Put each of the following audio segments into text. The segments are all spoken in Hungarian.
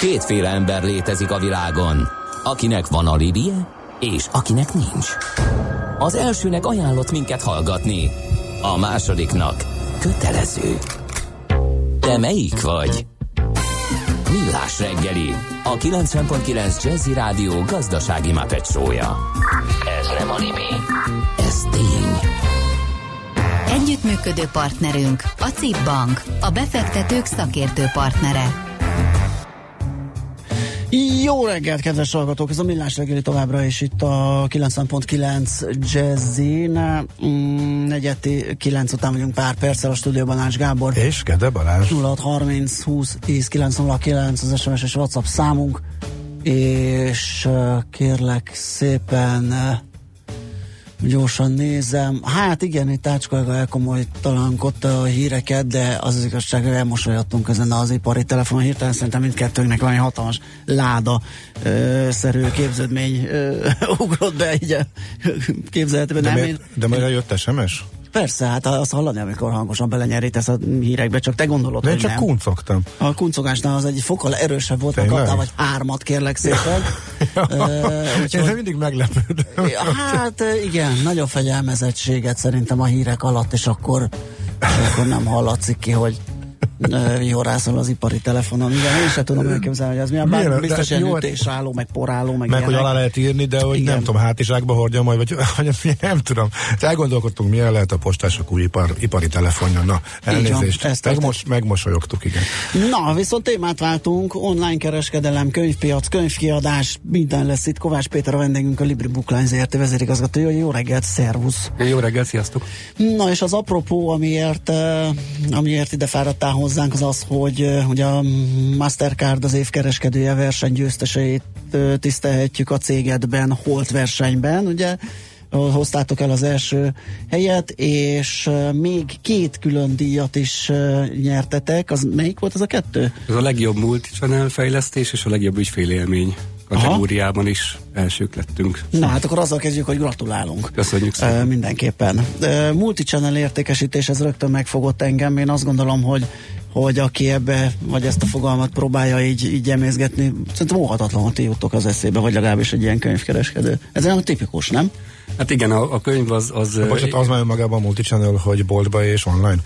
Kétféle ember létezik a világon, akinek van alibije, és akinek nincs. Az elsőnek ajánlott minket hallgatni, a másodiknak kötelező. Te melyik vagy? Millás reggeli, a 90.9 Jazzy Rádió gazdasági mapetsója. Ez nem animi, ez tény. Együttműködő partnerünk a CIP Bank, a befektetők szakértő partnere. Jó reggelt, kedves hallgatók! Ez a Millás reggeli továbbra is itt a 90.9 Jazzin. Mm, negyed 9 után vagyunk pár perccel a stúdióban Ács Gábor. És Gede Balázs. 0630 20 10 909 az SMS és WhatsApp számunk. És kérlek szépen Gyorsan nézem. Hát igen, itt Ácskolga elkomolytalankodta a híreket, de az az igazság, hogy elmosolyodtunk ezen az ipari telefonon. Hirtelen szerintem mindkettőnknek valami hatalmas láda ö, szerű képződmény ö, ugrott be így képzeletben. De, nem, de majd jött SMS? Persze, hát azt hallani, amikor hangosan belenyerítés a hírekbe, csak te gondolod, De hogy csak nem. kuncogtam. A kuncogásnál az egy fokkal erősebb volt, mert kaptál vagy hármat, kérlek szépen. uh, úgyhogy... Én mindig meglepődöm. hát igen, nagyobb fegyelmezettséget szerintem a hírek alatt, és akkor, és akkor nem hallatszik ki, hogy vihorászol az ipari telefonon. Igen, én sem tudom elképzelni, hogy ez mi. Bár biztos ilyen hát- ütésráló, meg poráló, meg Meg, hogy alá lehet írni, de hogy Igen. nem tudom, hátizsákba hordja majd, vagy, vagy nem tudom. Elgondolkodtunk, milyen lehet a postások új ipar, ipari telefonja. Na, elnézést. Van, Megmos, megmosolyogtuk, igen. Na, viszont témát váltunk, online kereskedelem, könyvpiac, könyvkiadás, minden lesz itt. Kovács Péter a vendégünk, a Libri Bookline ZRT vezérigazgatója. Jó reggelt, szervusz! Jó reggelt, sziasztok! Na, és az apropó, amiért, amiért ide fáradtál hozzánk az az, hogy, hogy a Mastercard az évkereskedője versenygyőzteseit tisztelhetjük a cégedben, holt versenyben, ugye hoztátok el az első helyet, és még két külön díjat is nyertetek. Az melyik volt az a kettő? Ez a legjobb multichannel fejlesztés és a legjobb ügyfélélmény kategóriában Aha. is elsők lettünk. Na hát akkor azzal kezdjük, hogy gratulálunk. Köszönjük szépen. Uh, mindenképpen. Uh, multichannel értékesítés, ez rögtön megfogott engem. Én azt gondolom, hogy hogy aki ebbe, vagy ezt a fogalmat próbálja így, így emészgetni, szerintem óhatatlanul ti jutok az eszébe, vagy legalábbis egy ilyen könyvkereskedő. Ez olyan tipikus, nem? Hát igen, a, a könyv az... az Bocsát, az már önmagában a multichannel, hogy boltba és online?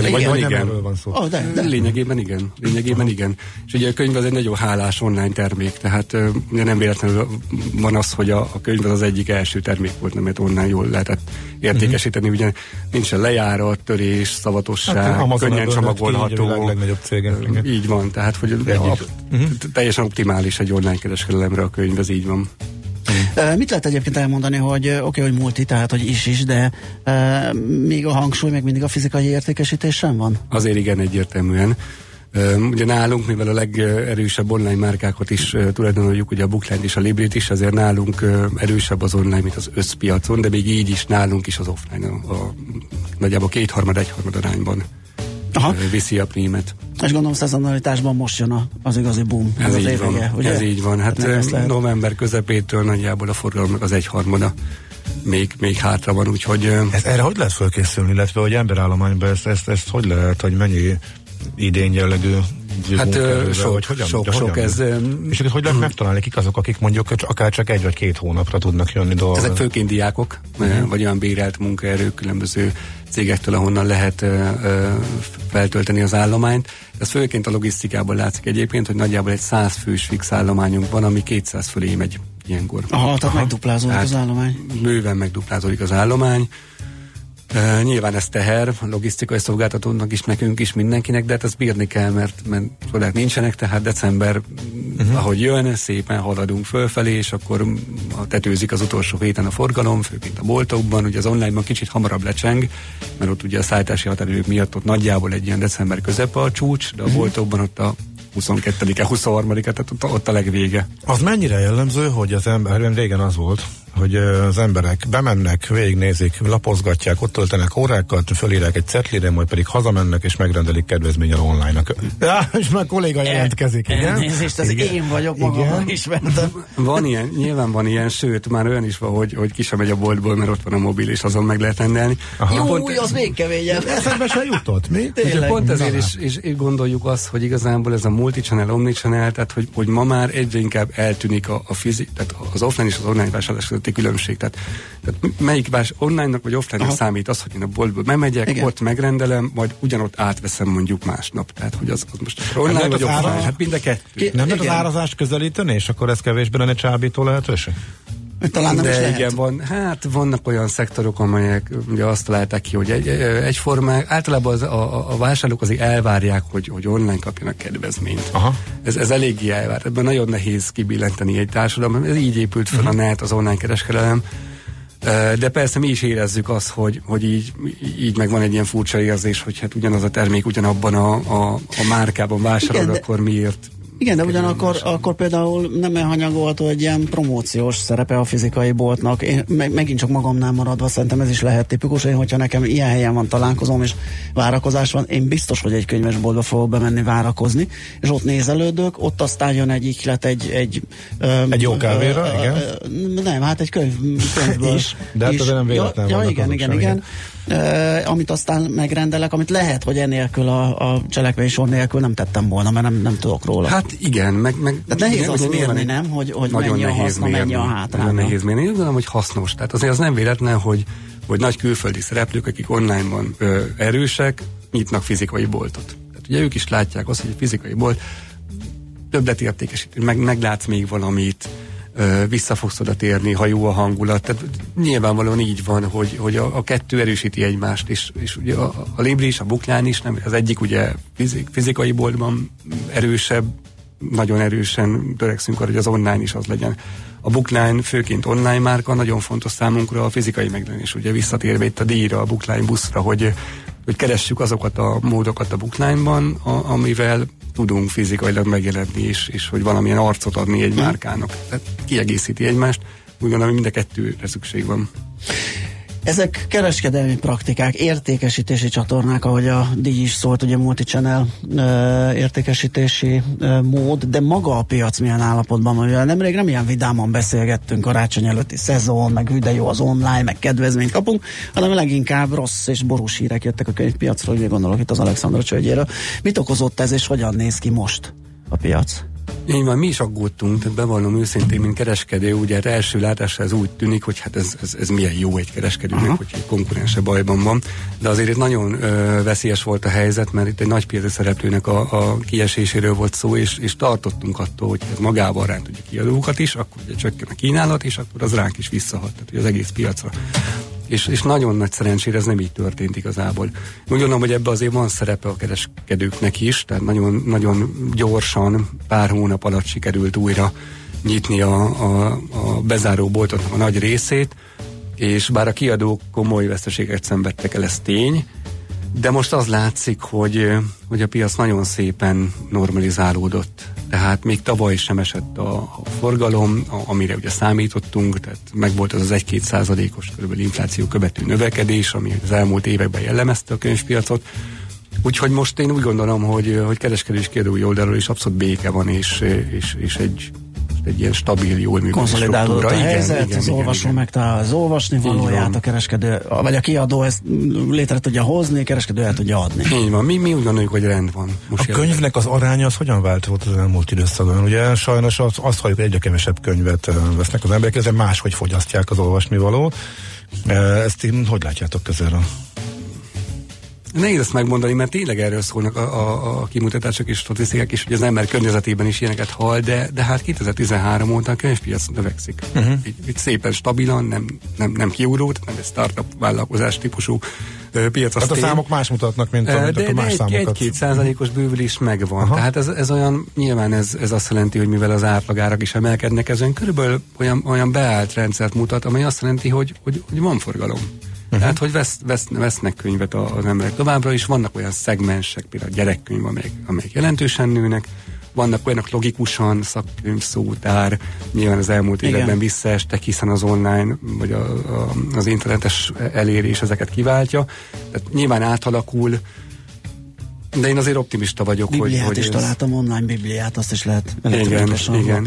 Lényegében vagy, vagy igen. Nem van szó. Oh, de, de. Lényegében igen. Lényegében igen. És ugye a könyv az egy nagyon hálás online termék, tehát ugye nem véletlenül van az, hogy a, a könyv az az egyik első termék volt, mert online jól lehetett értékesíteni. Uh-huh. Ugye nincsen lejárat, törés, szavatosság, hát, könnyen csomagolható. A legnagyobb cége. Így van, tehát hogy a, a, uh-huh. teljesen optimális egy online kereskedelemre a könyv, ez így van. Mit lehet egyébként elmondani, hogy oké, okay, hogy multi, tehát hogy is is, de uh, még a hangsúly még mindig a fizikai értékesítés sem van? Azért igen, egyértelműen. Ugye nálunk, mivel a legerősebb online márkákat is tulajdonoljuk, ugye a Bookland és a Librit is, azért nálunk erősebb az online, mint az összpiacon, de még így is nálunk is az offline a, a nagyjából kétharmad, egyharmad arányban Aha. viszi a prímet. És gondolom szezonalitásban most jön a, az igazi boom. Ez, ez így van, vége, ugye? ez így van. Hát november közepétől nagyjából a forgalomnak az egyharmada még, még hátra van, úgyhogy... Ez, erre hogy lehet fölkészülni, illetve hogy emberállományban ezt, ezt, ezt hogy lehet, hogy mennyi idén jellegű Hát sok, vagy hogyan, sok, ez. És ezt hogy lehet megtalálni, kik azok, akik mondjuk akár csak egy vagy két hónapra tudnak jönni dolgozni? Ezek főként diákok, uh-huh. vagy olyan bérelt munkaerők különböző cégektől, ahonnan lehet ö, ö, feltölteni az állományt. Ez főként a logisztikában látszik egyébként, hogy nagyjából egy 100 fős fix állományunk van, ami 200 fölé megy ilyenkor. Aha, tehát Aha. megduplázódik az állomány. Bőven megduplázódik az állomány. Uh, nyilván ez teher, logisztikai szolgáltatónak is, nekünk is, mindenkinek, de hát ezt bírni kell, mert, mert csodák nincsenek, tehát december, uh-huh. ahogy jön, szépen haladunk fölfelé, és akkor a tetőzik az utolsó héten a forgalom, főként a boltokban, ugye az online-ban kicsit hamarabb lecseng, mert ott ugye a szállítási határidők miatt ott nagyjából egy ilyen december közepe a csúcs, de a uh-huh. boltokban ott a 22-e, 23-e, tehát ott, ott a legvége. Az mennyire jellemző, hogy az ember, régen az volt, hogy az emberek bemennek, végignézik, lapozgatják, ott töltenek órákat, fölírják egy cetlire, majd pedig hazamennek és megrendelik kedvezménnyel online-nak. Ja, és már kolléga jelentkezik, igen? Elnézést, ez igen. én vagyok magam ismertem. Van ilyen, nyilván van ilyen, sőt, már olyan is van, hogy, hogy ki sem megy a boltból, mert ott van a mobil, és azon meg lehet rendelni. Aha. Jó, pont, az még keményebb. Eszembe se jutott, mi? Tényleg. Pont ezért is, is, is, gondoljuk azt, hogy igazából ez a multi-channel, omni-channel, tehát hogy, hogy ma már egyre inkább eltűnik a, a fizik, tehát az offline és az online vásárlás közötti különbség. Tehát, tehát melyik vás online-nak vagy offline-nak számít az, hogy én a boltba bemegyek, Igen. ott megrendelem, majd ugyanott átveszem mondjuk másnap. Tehát, hogy az, az most online nem vagy offline, ára... hát mind a kettő. Nem lehet az árazást közelíteni, és akkor ez kevésbé lenne csábító lehetőség? Talán nem De is lehet. igen, van, hát vannak olyan szektorok, amelyek ugye azt találták ki, hogy egy, egyformán, általában az, a, a vásárlók azért elvárják, hogy, hogy online kapjanak kedvezményt. Aha. Ez, ez eléggé elvár. Ebben nagyon nehéz kibillenteni egy társadalom. Ez így épült fel uh-huh. a net, az online kereskedelem. De persze mi is érezzük azt, hogy, hogy így, így meg van egy ilyen furcsa érzés, hogy hát ugyanaz a termék ugyanabban a, a, a márkában vásárol, Igen, akkor miért igen, de ugyanakkor akkor például nem elhanyagolható egy ilyen promóciós szerepe a fizikai boltnak. Én meg, megint csak magamnál maradva szerintem ez is lehet tipikus. Én, hogyha nekem ilyen helyen van találkozom és várakozás van, én biztos, hogy egy könyvesboltba fogok bemenni várakozni, és ott nézelődök, ott aztán jön egy iklet, egy... Egy, egy jó kávéra, ö, igen? Ö, nem, hát egy könyv, könyvből. is, de hát nem véletlen ja, ja, igen, igen, igen uh, amit aztán megrendelek, amit lehet, hogy enélkül a, a sor nélkül nem tettem volna, mert nem, nem tudok róla. Hát igen, meg... meg Tehát nehéz azt mérni, nem? Hogy, hogy nagyon mennyi a haszna, mérni, mennyi a hátránya. Nagyon nehéz mérni, én gondolom, hogy hasznos. Tehát azért az nem véletlen, hogy, hogy nagy külföldi szereplők, akik onlineban ö, erősek, nyitnak fizikai boltot. Tehát ugye ők is látják azt, hogy a fizikai bolt többlet értékesít, meg, meglátsz még valamit, vissza fogsz oda térni, ha jó a hangulat. Tehát nyilvánvalóan így van, hogy, hogy a, a kettő erősíti egymást, és, és ugye a, a Libri is, a Buklán is, nem, az egyik ugye fizik, fizikai boltban erősebb, nagyon erősen törekszünk arra, hogy az online is az legyen. A Bookline főként online márka, nagyon fontos számunkra a fizikai megjelenés. Ugye visszatérve itt a díjra, a Bookline buszra, hogy, hogy keressük azokat a módokat a Bookline-ban, a, amivel tudunk fizikailag megjelenni, és, és hogy valamilyen arcot adni egy márkának. Tehát kiegészíti egymást. Úgy gondolom, hogy mind a kettőre szükség van. Ezek kereskedelmi praktikák, értékesítési csatornák, ahogy a díj is szólt, ugye multi-channel értékesítési mód, de maga a piac milyen állapotban van? Nemrég nem ilyen vidáman beszélgettünk karácsony előtti szezon, meg de jó az online, meg kedvezményt kapunk, hanem leginkább rossz és borús hírek jöttek a könyvpiacról, ugye gondolok itt az Alexandra csődjéről. Mit okozott ez, és hogyan néz ki most a piac? Így van, mi is aggódtunk, tehát bevallom őszintén, mint kereskedő, ugye első látásra ez úgy tűnik, hogy hát ez, ez, ez milyen jó egy kereskedőnek, Aha. hogy egy konkurense bajban van, de azért itt nagyon ö, veszélyes volt a helyzet, mert itt egy nagy piaci szereplőnek a, a kieséséről volt szó, és, és tartottunk attól, hogy ez magával ránt ugye kiadókat is, akkor ugye csökken a kínálat, és akkor az ránk is visszahat, tehát az egész piacra és, és nagyon nagy szerencsére ez nem így történt igazából. Úgy gondolom, hogy ebbe azért van szerepe a kereskedőknek is, tehát nagyon, nagyon gyorsan, pár hónap alatt sikerült újra nyitni a, a, a bezáró boltoknak a nagy részét, és bár a kiadók komoly veszteséget szenvedtek el, ez tény, de most az látszik, hogy, hogy a piac nagyon szépen normalizálódott. Tehát még tavaly sem esett a, a forgalom, a, amire ugye számítottunk, tehát megvolt az az 1-2 százalékos körülbelül infláció követő növekedés, ami az elmúlt években jellemezte a könyvpiacot. Úgyhogy most én úgy gondolom, hogy, hogy kereskedés kiadói oldalról is abszolút béke van, és, és, és egy egy ilyen stabil, jól működő Konszolidálódott a helyzet, igen, igen, az igen, olvasó igen. megtalál az olvasni valóját, a kereskedő, vagy a kiadó ezt létre tudja hozni, a kereskedő el tudja adni. Így van, mi, mi úgy gondoljuk, hogy rend van. Most a könyvnek az aránya az hogyan változott az elmúlt időszakban? Ugye sajnos azt, azt halljuk, hogy egyre kevesebb könyvet vesznek az emberek, ezzel máshogy fogyasztják az olvasnivalót. Ezt én hogy látjátok közelről? Nehéz ezt megmondani, mert tényleg erről szólnak a, a, a kimutatások és statisztikák is, hogy az ember környezetében is ilyeneket hall, de, de hát 2013 óta a könyvpiac növekszik. Uh-huh. Így, így szépen stabilan, nem, nem, nem kiugró, nem egy startup vállalkozás típusú piac. Hát a tény. számok más mutatnak, mint a, de, a más de számokat. egy-két százalékos bővülés megvan. Aha. Tehát ez, ez olyan, nyilván ez, ez azt jelenti, hogy mivel az átlagárak is emelkednek, ez olyan körülbelül olyan, olyan beállt rendszert mutat, amely azt jelenti, hogy, hogy, hogy van forgalom. Uh-huh. Tehát, hogy vesz, vesz, vesznek könyvet az emberek továbbra is. Vannak olyan szegmensek, például gyerekkönyv, amelyek, amelyek jelentősen nőnek, vannak olyanok logikusan, szakkönyv, szótár, nyilván az elmúlt Igen. években visszaestek, hiszen az online, vagy a, a, az internetes elérés ezeket kiváltja. Tehát nyilván átalakul, de én azért optimista vagyok, Bibliát hogy, hogy is ez- találtam, online bibliát, azt is lehet elektronikusan igen.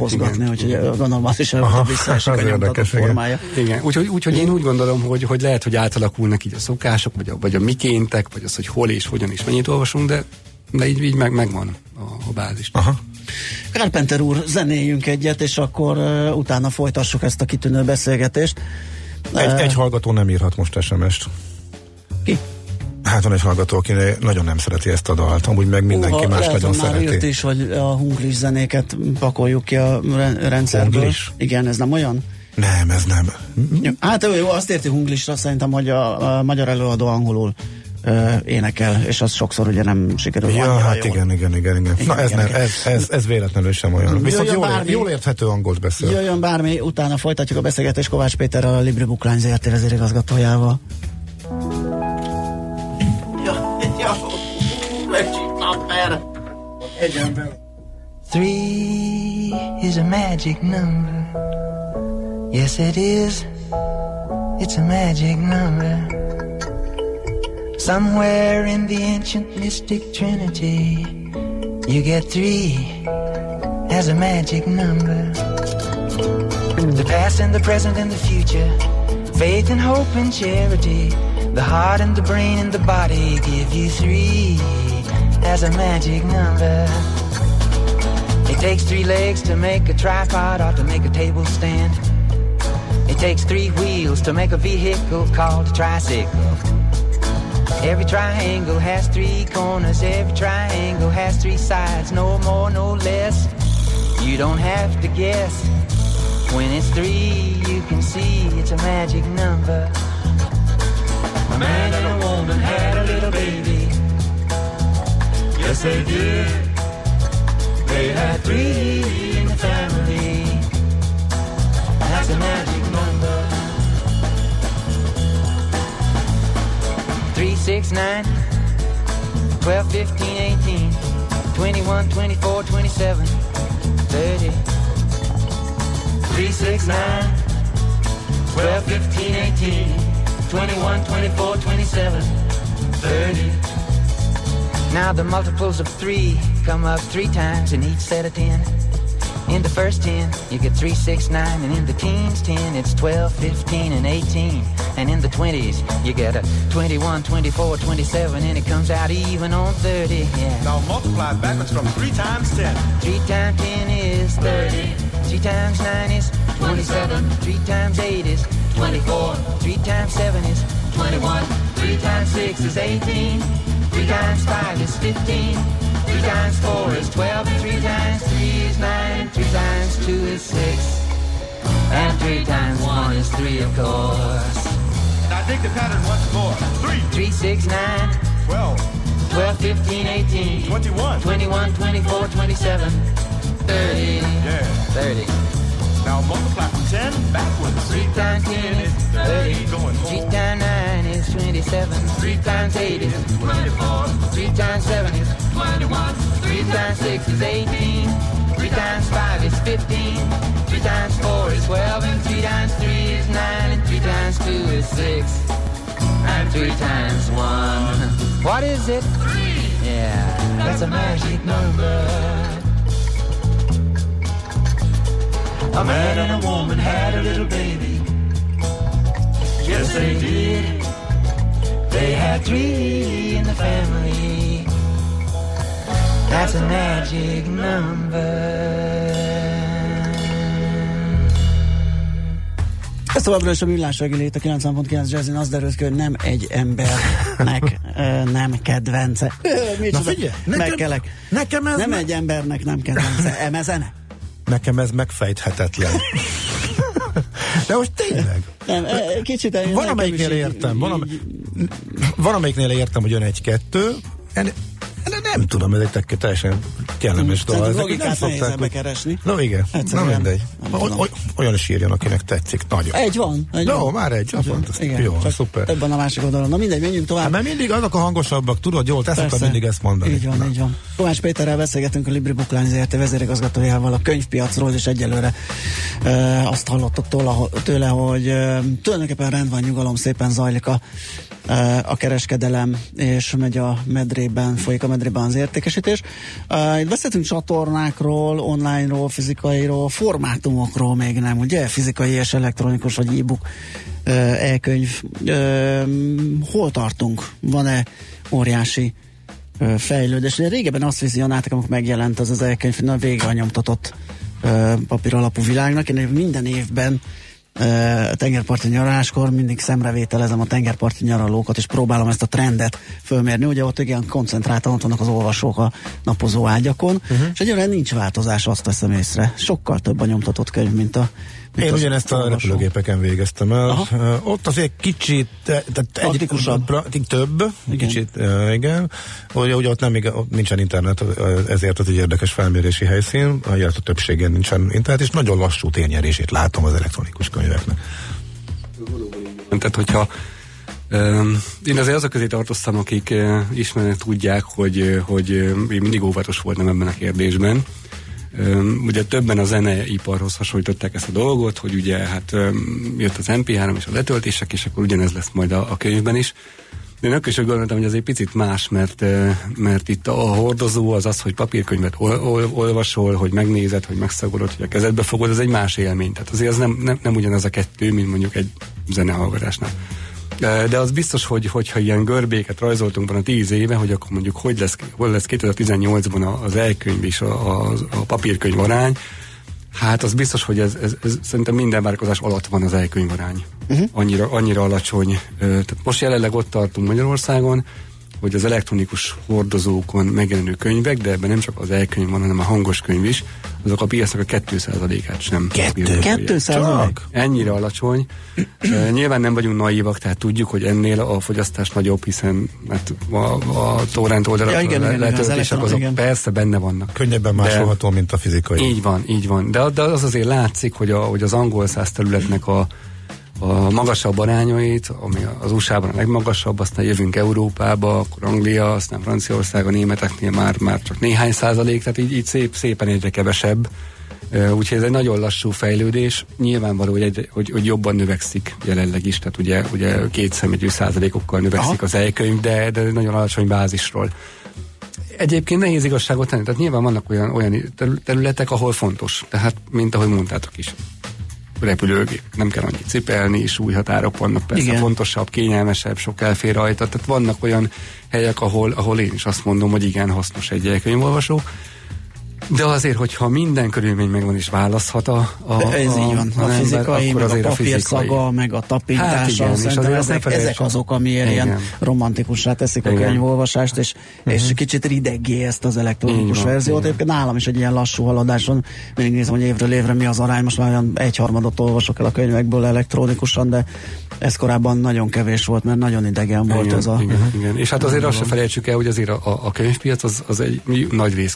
úgyhogy gondolom az is visszaesik a az nyomtatott formája. Igen, úgyhogy, úgyhogy én úgy gondolom, hogy, hogy lehet, hogy átalakulnak így a szokások, vagy a, vagy a mikéntek, vagy az, hogy hol és hogyan és mennyit olvasunk, de, de így, így meg, megvan a, a bázis. Aha. Carpenter úr, zenéljünk egyet, és akkor uh, utána folytassuk ezt a kitűnő beszélgetést. Egy, Uh, egy hallgató nem írhat most SMS-t. Ki? Hát van egy hallgató, aki nagyon nem szereti ezt a dalt, amúgy meg mindenki Húha, más lehet, nagyon már szereti. is, hogy a hunglis zenéket pakoljuk ki a re- rendszerből. Hunglis? Igen, ez nem olyan? Nem, ez nem. Hát ő jó, azt érti hunglisra, szerintem, hogy a, a magyar előadó angolul ö, énekel, és az sokszor ugye nem sikerül Ja, hát jól. igen, igen, igen, igen. Igen, Na ez, igen, nem, igen. ez, ez, ez véletlenül sem olyan. Viszont Jöjjön jól, bármi. jól érthető angolt beszél. Jöjjön bármi, utána folytatjuk a beszélgetést Kovács Péterrel, a Libri Bookline ZRT vezérigazgatójával. Egy ember. Three is a magic number. Yes, it is. It's a magic number. Somewhere in the ancient mystic trinity, you get three as a magic number. The past and the present and the future, faith and hope and charity, the heart and the brain and the body give you three as a magic number. It takes three legs to make a tripod or to make a table stand. It takes three wheels to make a vehicle called a tricycle. Every triangle has three corners, every triangle has three sides, no more, no less. You don't have to guess. When it's three, you can see it's a magic number. A man Yes, they did. They had three in the family. That's a magic number. Three, six, nine, 12, 15, 18, 21, 24, 27, 30. Three, six, nine, 12, 15, 18, 21, 24, 27, 30. Now the multiples of three come up three times in each set of ten. In the first ten, you get three, six, nine, and in the teens, ten, it's 12, 15, and 18. And in the twenties, you get a 21, 24, 27, and it comes out even on 30. Yeah. Now multiply backwards from 3 times 10. Three times ten is 30. Three times nine is 27. Three times eight is 24. Three times seven is 21. Three times six is 18. Three times five is 15. Three times four is 12. And three times three is nine. Three times two is six. And three times one is three, of course. Now dig the pattern once more. 3, Three, six, nine, 12, 12, 15, 18, 21. 21, 24, 27, 30. Yeah. 30. Now multiply from 10 backwards. Three times ten is thirty. Going Three forward. times nine is twenty-seven. Three times eight is twenty-four. Three times seven is twenty-one. Three times six is eighteen. Three times five is fifteen. Three times four is twelve. And three times three is nine. And three times two is six. And three times one. What is it? Three. Yeah, that's a magic number. A man and a woman had a little baby. Yes, they did. They had three in the family. That's a magic number. Ez továbbra is a millás reggelét a 90.9 Jazzin az derült ki, hogy nem egy embernek ö, nem kedvence. Ö, Na figyelj, nekem- megkelek. nekem ez Nem me- egy embernek nem kedvence. Emezene? Nekem ez megfejthetetlen. De most tényleg. Nem, ö, kicsit Van amelyiknél értem, van, am- így- van amelyiknél értem, hogy jön egy-kettő, ennél Nem tudom, ez egy teljesen kellemes. Szerintem Ezek logikát nem szokták, hogy- keresni. Na igen, Egyszerűen. na mindegy. Nem O- olyan is írjon, akinek tetszik. Nagyon. Egy van. Egy Jó, van. már egy, fantasztikus. Igen, Jó, csak szuper. Ebben a másik oldalon. Na mindegy, menjünk tovább. Hát, mert mindig azok a hangosabbak, tudod, jól, te szoktad mindig ezt mondani. Így van, Na. így van. Kovács Péterrel beszélgetünk a Libri Bookline ZRT vezérigazgatójával a könyvpiacról, és egyelőre e, azt hallottok tőle, tőle hogy e, tulajdonképpen rend van, nyugalom, szépen zajlik a, e, a kereskedelem, és megy a medrében, folyik a medrében az értékesítés. Itt beszéltünk csatornákról, onlineról, fizikairól, formátumokról még nem, ugye? Fizikai és elektronikus, vagy e-book, e-könyv. Hol tartunk? Van-e óriási fejlődés. Ugye régebben azt vizionáltak, amikor megjelent az az elkönyv, na vége a nyomtatott ö, papíralapú világnak. Én minden évben tengerparti nyaraláskor mindig szemrevételezem a tengerparti nyaralókat, és próbálom ezt a trendet fölmérni. Ugye ott igen koncentráltan ott vannak az olvasók a napozó ágyakon, uh-huh. és egyébként nincs változás, azt veszem észre. Sokkal több a nyomtatott könyv, mint a Én az ugyanezt a repülőgépeken végeztem el. Aha. Ott azért kicsit, eh, tehát egy, Praktikusabb. pra, több, Igen. kicsit, igen. Ugye, ugye ott, nem, ott nincsen internet, ezért az egy érdekes felmérési helyszín, a a többségen nincsen internet, és nagyon lassú térnyerését látom az elektronikus könyveknek. Tehát, hogyha Én azért azok közé tartoztam, akik ismernek, tudják, hogy, hogy én mindig óvatos voltam ebben a kérdésben. Ugye többen a zeneiparhoz hasonlították ezt a dolgot, hogy ugye hát jött az MP3 és a letöltések, és akkor ugyanez lesz majd a, a könyvben is. De én akkor is gondoltam, hogy ez egy picit más, mert, mert itt a hordozó az az, hogy papírkönyvet ol, ol, olvasol, hogy megnézed, hogy megszagolod, hogy a kezedbe fogod, ez egy más élmény. Tehát azért ez nem, nem, nem ugyanaz a kettő, mint mondjuk egy zenehallgatásnál. De az biztos, hogy hogyha ilyen görbéket rajzoltunk volna tíz éve, hogy akkor mondjuk hogy lesz, hol lesz 2018-ban az elkönyv és a, a, a papírkönyv arány, hát az biztos, hogy ez, ez, ez szerintem minden vállalkozás alatt van az elkönyv arány. Uh-huh. Annyira, annyira alacsony. Tehát most jelenleg ott tartunk Magyarországon, hogy az elektronikus hordozókon megjelenő könyvek, de ebben nem csak az elkönyv van, hanem a hangos könyv is, azok a piacnak a 2%-át sem. Kettő? birtokolják. Kettő százalék? Ennyire alacsony. Uh, nyilván nem vagyunk naívak, tehát tudjuk, hogy ennél a fogyasztás nagyobb, hiszen mert a, a torrent oldalak Ja, igen, igen, igen, az elektron- azok igen. persze benne vannak. Könnyebben De- másolható, mint a fizikai. Így van, így van. De, de az azért látszik, hogy, a, hogy az angol száz területnek a, a magasabb arányait, ami az USA-ban a legmagasabb, aztán jövünk Európába, akkor Anglia, aztán Franciaország, a németeknél már, már csak néhány százalék, tehát így, így szép, szépen egyre kevesebb. Úgyhogy ez egy nagyon lassú fejlődés. Nyilvánvaló, hogy, egy, hogy, hogy jobban növekszik jelenleg is, tehát ugye, ugye két szemegyű százalékokkal növekszik Aha. az elkönyv, de, de nagyon alacsony bázisról. Egyébként nehéz igazságot tenni, tehát nyilván vannak olyan, olyan terül- területek, ahol fontos. Tehát, mint ahogy mondtátok is, repülőgép, nem kell annyit cipelni, súlyhatárok vannak, persze Igen. Fontosabb, kényelmesebb, sok elfér rajta, tehát vannak olyan helyek, ahol, ahol én is azt mondom, hogy igen, hasznos egy könyvolvasó. De azért, hogyha minden körülmény megvan és választhat a, a, De ez a, így van. A ember, fizikai, akkor meg a papír szaga, meg a tapintása, Hát igen, és szerintem ne ezek, ezek azok, amiért ilyen Igen. romantikussá teszik a Igen. könyvolvasást, és, és kicsit rideggé ezt az elektronikus van, verziót. igen. Egyébként nálam is egy ilyen lassú haladás van. Mindig nézem, hogy évről évre mi az arány. Most már olyan egyharmadot olvasok el a könyvekből elektronikusan, de ez korábban nagyon kevés volt, mert nagyon idegen volt igen, ez a... Igen, igen. És hát azért azt se felejtsük el, hogy azért a, a, a könyvpiac az, az egy nagy rész,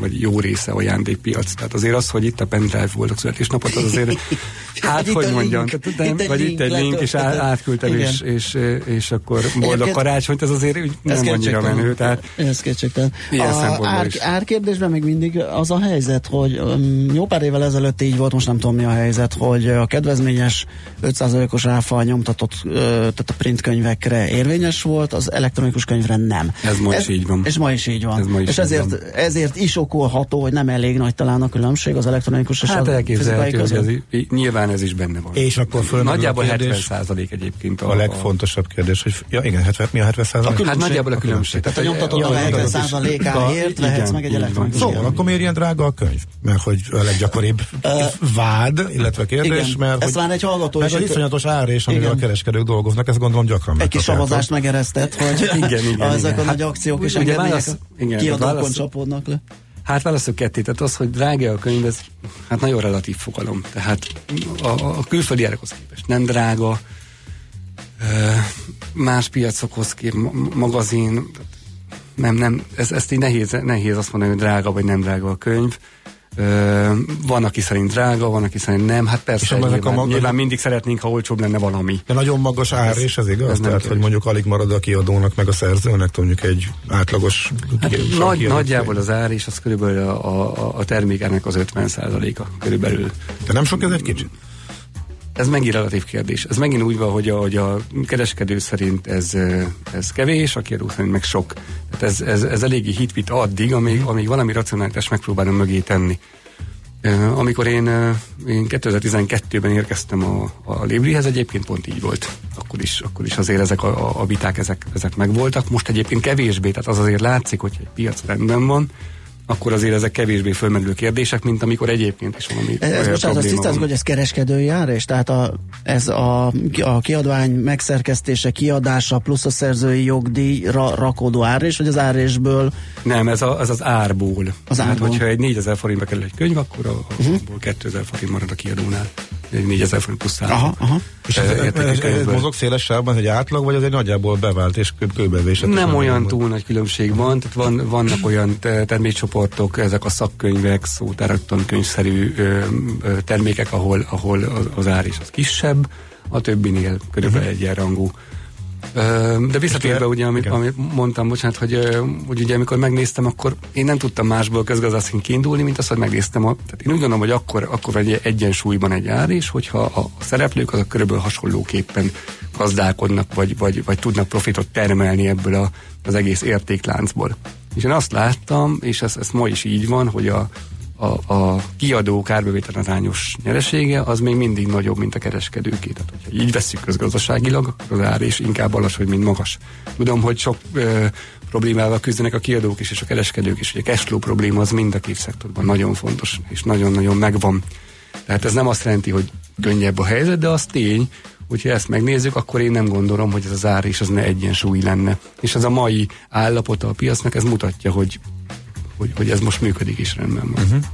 vagy jó része ajándékpiac. Tehát azért az, hogy itt a pendrive volt a születésnapot, az azért, hát Itt hogy mondjam, link, tehát, nem, itt egy vagy itt egy link, és á, átküldtem, Igen. és, és, és akkor boldog Egyébként- karácsonyt, ez azért úgy nem annyira menő. Tehát Ez kétségtelen. Ilyen A ár, is. árkérdésben még mindig az a helyzet, hogy um, jó pár évvel ezelőtt így volt, most nem tudom mi a helyzet, hogy a kedvezményes 5%-os áfa nyomtatott, tehát a print könyvekre érvényes volt, az elektronikus könyvre nem. Ez ma is így van. És ma is így van. Ez ma is és ezért, van. ezért is okolható, hogy nem elég nagy talán a különbség az elektronikus és hát a fizikai elképzelhető, hogy ez, nyilván ez is benne van. És akkor fölmerül a Nagyjából kérdés- 70 százalék egyébként. A legfontosabb kérdés, hogy ja igen, 70, mi a 70 százalék? Hát nagyjából a különbség. Tehát a nyomtatott a Ja, 70 nyomtatott is. százalékáért vehetsz meg egy elektronikus Szóval akkor miért ilyen drága a könyv? Mert hogy a leggyakoribb vád, illetve kérdés, mert hogy már egy hallgató is itt- iszonyatos árés, amivel Igen. a kereskedők dolgoznak, ezt gondolom gyakran Egy kis szavazást megeresztett, hogy ezek a nagy Hát, akciók és ugye engedmények a kiadókon csapódnak le. Hát válaszok ketté, tehát az, hogy drága a könyv, ez hát nagyon relatív fogalom. Tehát a, a külföldi árakhoz képest nem drága, más piacokhoz kép, ma- magazin, nem, nem, ez, ezt így nehéz, nehéz azt mondani, hogy drága vagy nem drága a könyv. Van, aki szerint drága, van, aki szerint nem. Hát persze, És ezek a nyilván, maga- nyilván mindig szeretnénk, ha olcsóbb lenne valami. De nagyon magas ár, és ez igaz? ez Tehát, hogy mondjuk alig marad a kiadónak, meg a szerzőnek, mondjuk egy átlagos Hát nagy, nagyjából az ár, és az körülbelül a, a, a termékenek az 50%-a körülbelül. De nem sok ez egy kicsit? Ez megint relatív kérdés. Ez megint úgy van, hogy a, hogy a kereskedő szerint ez, ez kevés, a kiadó szerint meg sok. Tehát ez, ez, ez eléggé hitvit addig, amíg, amíg valami racionális megpróbálom mögé tenni. Amikor én, én 2012-ben érkeztem a, a Librihez, egyébként pont így volt. Akkor is, akkor is azért ezek a- a viták ezek, ezek megvoltak. Most egyébként kevésbé, tehát az azért látszik, hogy egy piac rendben van, akkor azért ezek kevésbé fölmerülő kérdések, mint amikor egyébként is valami Ez, bocsánat, azt van. hogy ez kereskedői ár, és tehát a, ez a, a kiadvány megszerkesztése, kiadása plusz a szerzői jogdíjra rakódó ár, és hogy az árésből Nem, ez, a, ez az árból. Az árból. hogyha egy 4000 forintba kerül egy könyv, akkor a, uh-huh. abból 2000 forint marad a kiadónál. Egy 4000 forint plusz. Aha, aha. És ez, ez, ez, mozog széles sávban, hogy átlag, vagy az egy nagyjából bevált és kő- kőbevésett? Nem olyan túl nagy különbség van, tehát van, vannak olyan te- termékcsoportok, ezek a szakkönyvek, szótárak, tankönyvszerű ö, ö, termékek, ahol, ahol az, ár is az kisebb, a többinél körülbelül Mhm. egyenrangú. De visszatérve ugye, amit, igen. amit mondtam, bocsánat, hogy, hogy ugye amikor megnéztem, akkor én nem tudtam másból közgazdászként kiindulni, mint az, hogy megnéztem. A, tehát én úgy gondolom, hogy akkor, akkor egy egyensúlyban egy ár, és hogyha a, a szereplők azok körülbelül hasonlóképpen gazdálkodnak, vagy, vagy, vagy tudnak profitot termelni ebből a, az egész értékláncból. És én azt láttam, és ez, ez ma is így van, hogy a, a, a kiadó kárbevétel arányos nyeresége az még mindig nagyobb, mint a kereskedőké. Tehát, hogyha így veszük közgazdaságilag, az ár is inkább alacsony, mint magas. Tudom, hogy sok ö, problémával küzdenek a kiadók is, és a kereskedők is. Ugye a cashflow probléma az mind a két szektorban nagyon fontos, és nagyon-nagyon megvan. Tehát ez nem azt jelenti, hogy könnyebb a helyzet, de az tény, hogyha ezt megnézzük, akkor én nem gondolom, hogy ez az ár is az ne egyensúly lenne. És ez a mai állapota a piacnak, ez mutatja, hogy, hogy, hogy ez most működik is rendben van. Uh-huh.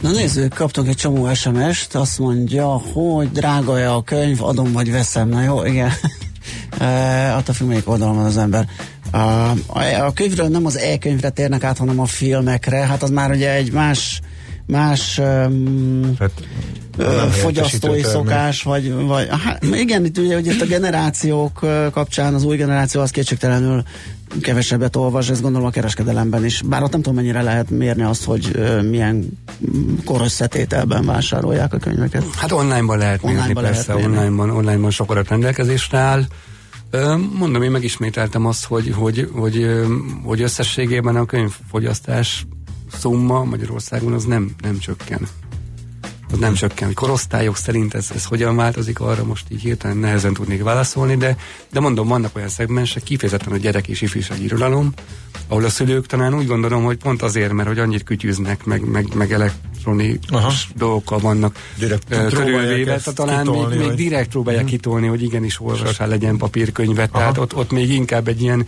Na nézzük, kaptunk egy csomó SMS-t, azt mondja, hogy drága-e a könyv, adom vagy veszem. Na jó, igen. e, attól függ, melyik oldalon van az ember. A, a, a könyvről nem az e-könyvre térnek át, hanem a filmekre. Hát az már ugye egy más más um, Hát, fogyasztói szokás, vagy, vagy hát, igen, itt ugye, ugye itt a generációk kapcsán az új generáció az kétségtelenül kevesebbet olvas, ezt gondolom a kereskedelemben is. Bár ott nem tudom mennyire lehet mérni azt, hogy milyen korösszetételben vásárolják a könyveket. Hát online-ban lehet mérni, Online-ban lehet persze, mérni. online-ban, online-ban sok adat rendelkezésre áll. Mondom, én megismételtem azt, hogy, hogy, hogy, hogy összességében a könyvfogyasztás szumma Magyarországon az nem, nem csökken. Az nem csökken. Hogy korosztályok szerint ez, ez hogyan változik, arra most így hirtelen nehezen tudnék válaszolni, de, de mondom, vannak olyan szegmensek, kifejezetten a gyerek és ifjúsági irodalom, ahol a szülők talán úgy gondolom, hogy pont azért, mert hogy annyit kütyűznek, meg, meg, meg elektronikus Aha. dolgokkal vannak Direkt körülvéve, tehát talán még, kitolni, még hogy- direkt próbálják Mhm. kitolni, hogy igenis olvassál legyen papírkönyvet, tehát ott, ott még inkább egy ilyen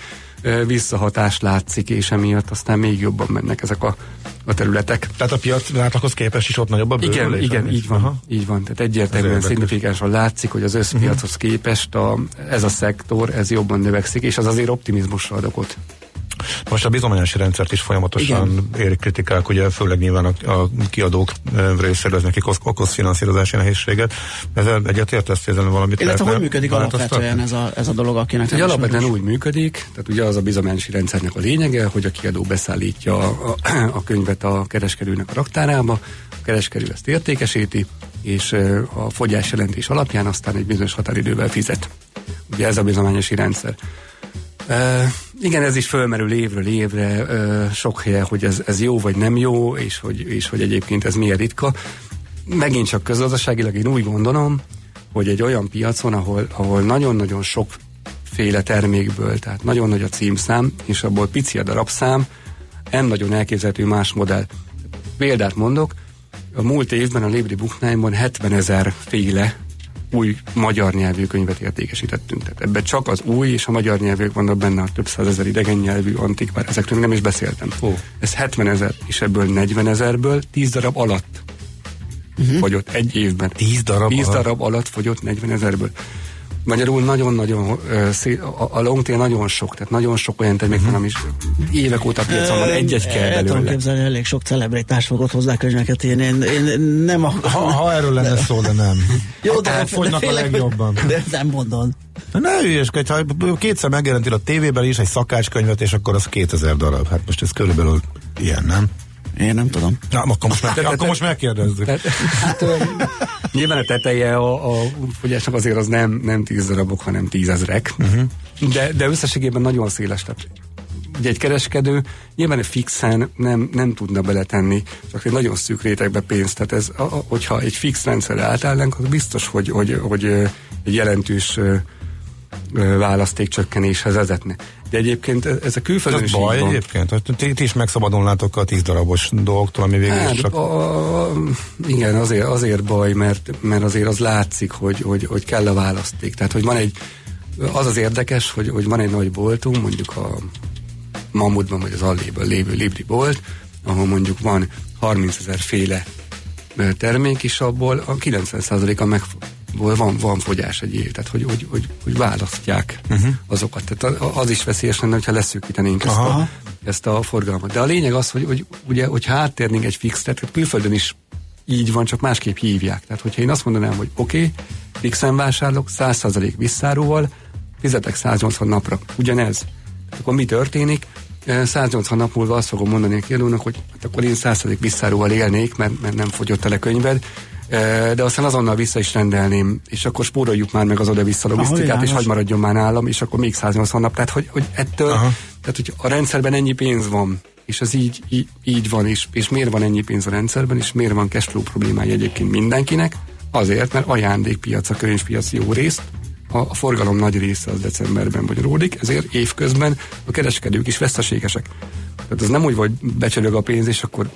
visszahatás látszik, és emiatt aztán még jobban mennek ezek a, a területek. Tehát a piac átlaghoz képest is ott nagyobb a Igen, bővülés? igen, ami- így van, Aha. így van. Tehát egyértelműen szignifikánsan látszik, hogy az összpiachoz képest a, ez a szektor, ez jobban növekszik, és az azért optimizmusra ad okot. Most a bizományosi rendszert is folyamatosan Igen. érik kritikák, ugye főleg nyilván a, a kiadók részéről ez nekik okoz, finanszírozási nehézséget. Ezzel egyetértesz, ezzel valamit Illetve hogy működik alapvetően ez a, ez a dolog, akinek Ugye alapvetően úgy működik, tehát ugye az a bizományosi rendszernek a lényege, hogy a kiadó beszállítja a, a, a könyvet a kereskedőnek a raktárába, a kereskedő ezt értékesíti, és a fogyás jelentés alapján aztán egy bizonyos határidővel fizet. Ugye ez a bizományosi rendszer. Igen, ez is fölmerül évről évre, uh, sok helye, hogy ez, ez jó vagy nem jó, és hogy, és hogy egyébként ez milyen ritka. Megint csak közgazdaságilag én úgy gondolom, hogy egy olyan piacon, ahol, ahol nagyon-nagyon sokféle termékből, tehát nagyon nagy a címszám, és abból pici a darabszám, nem nagyon elképzelhető más modell. Példát mondok, a múlt évben a Libri Booknine-ban 70 ezer féle új magyar nyelvű könyvet értékesítettünk. Tehát ebben csak az új és a magyar nyelvűek vannak benne, a több százezer idegen nyelvű antikvár, ezekről nem is beszéltem. Ó. Ez 70 ezer, és ebből 40 ezerből 10 darab alatt uh-huh. fogyott egy évben. 10 darab 10 alatt? darab alatt fogyott 40 ezerből. Magyarul nagyon-nagyon a, long tail nagyon sok, tehát nagyon sok olyan termék van, ami is évek óta piacon van, egy-egy kell El tudom belőle. képzelni, elég sok celebritás fogott hozzá könyveket írni. Én, én nem a... Ha, ha erről lenne szó, de nem. Jó, de, Hát fogynak a legjobban. De nem mondod. Ne hülyeskedj, ha kétszer megjelentél a tévében is egy szakácskönyvet, és akkor az 2000 darab. Hát most ez körülbelül ilyen, nem? Én nem tudom. Na, akkor most, meg, akkor most megkérdezzük. Hát, nyilván a teteje a, a fogyásnak azért az nem, nem tíz darabok, hanem tízezrek. Uh-huh. De, de összességében nagyon széles. Tehát ugye egy kereskedő nyilván fixen nem, nem tudna beletenni, csak egy nagyon szűk rétegbe pénzt. Tehát ez, a, a, hogyha egy fix rendszerre átállnánk, az biztos, hogy, hogy, hogy ö, egy jelentős választékcsökkenéshez vezetne. De egyébként ez a külföldön is baj egyébként, hogy ti, is megszabadulnátok a 10 darabos dolgoktól, ami végül Hát, csak... a, igen, azért, azért baj, mert, mert azért az látszik, hogy, hogy, hogy kell a választék. Tehát, hogy van egy, az az érdekes, hogy, hogy van egy nagy boltunk, mondjuk a Mamutban vagy az Allében lévő Libri bolt, ahol mondjuk van 30 ezer féle termék, és abból a 90%-a meg van, van fogyás egy év, tehát hogy, hogy, hogy, hogy választják uh-huh. azokat. Tehát az is veszélyes lenne, hogyha leszűkítenénk ezt Aha. a, ezt a forgalmat. De a lényeg az, hogy, hogy ugye, hogyha áttérnénk egy fix, tehát külföldön is így van, csak másképp hívják. Tehát, hogyha én azt mondanám, hogy oké, okay, fixen vásárlok, 100% visszáróval, fizetek 180 napra. Ugyanez. Tehát akkor mi történik? Eh, 180 nap múlva azt fogom mondani a kiadónak, hogy hát akkor én 100% visszáróval élnék, mert, mert nem fogyott el a könyved, de aztán azonnal vissza is rendelném, és akkor spóroljuk már meg az oda-vissza logisztikát, és világos. hagy maradjon már nálam, és akkor még 180 nap. Tehát, hogy, hogy ettől, Aha. tehát, hogy a rendszerben ennyi pénz van, és ez így, így, így van is, és miért van ennyi pénz a rendszerben, és miért van cashflow problémája egyébként mindenkinek? Azért, mert ajándékpiac, a könyvpiac jó részt, a, a forgalom nagy része az decemberben bonyolódik, ezért évközben a kereskedők is veszteségesek. Tehát az nem úgy, hogy becsörög a pénz, és akkor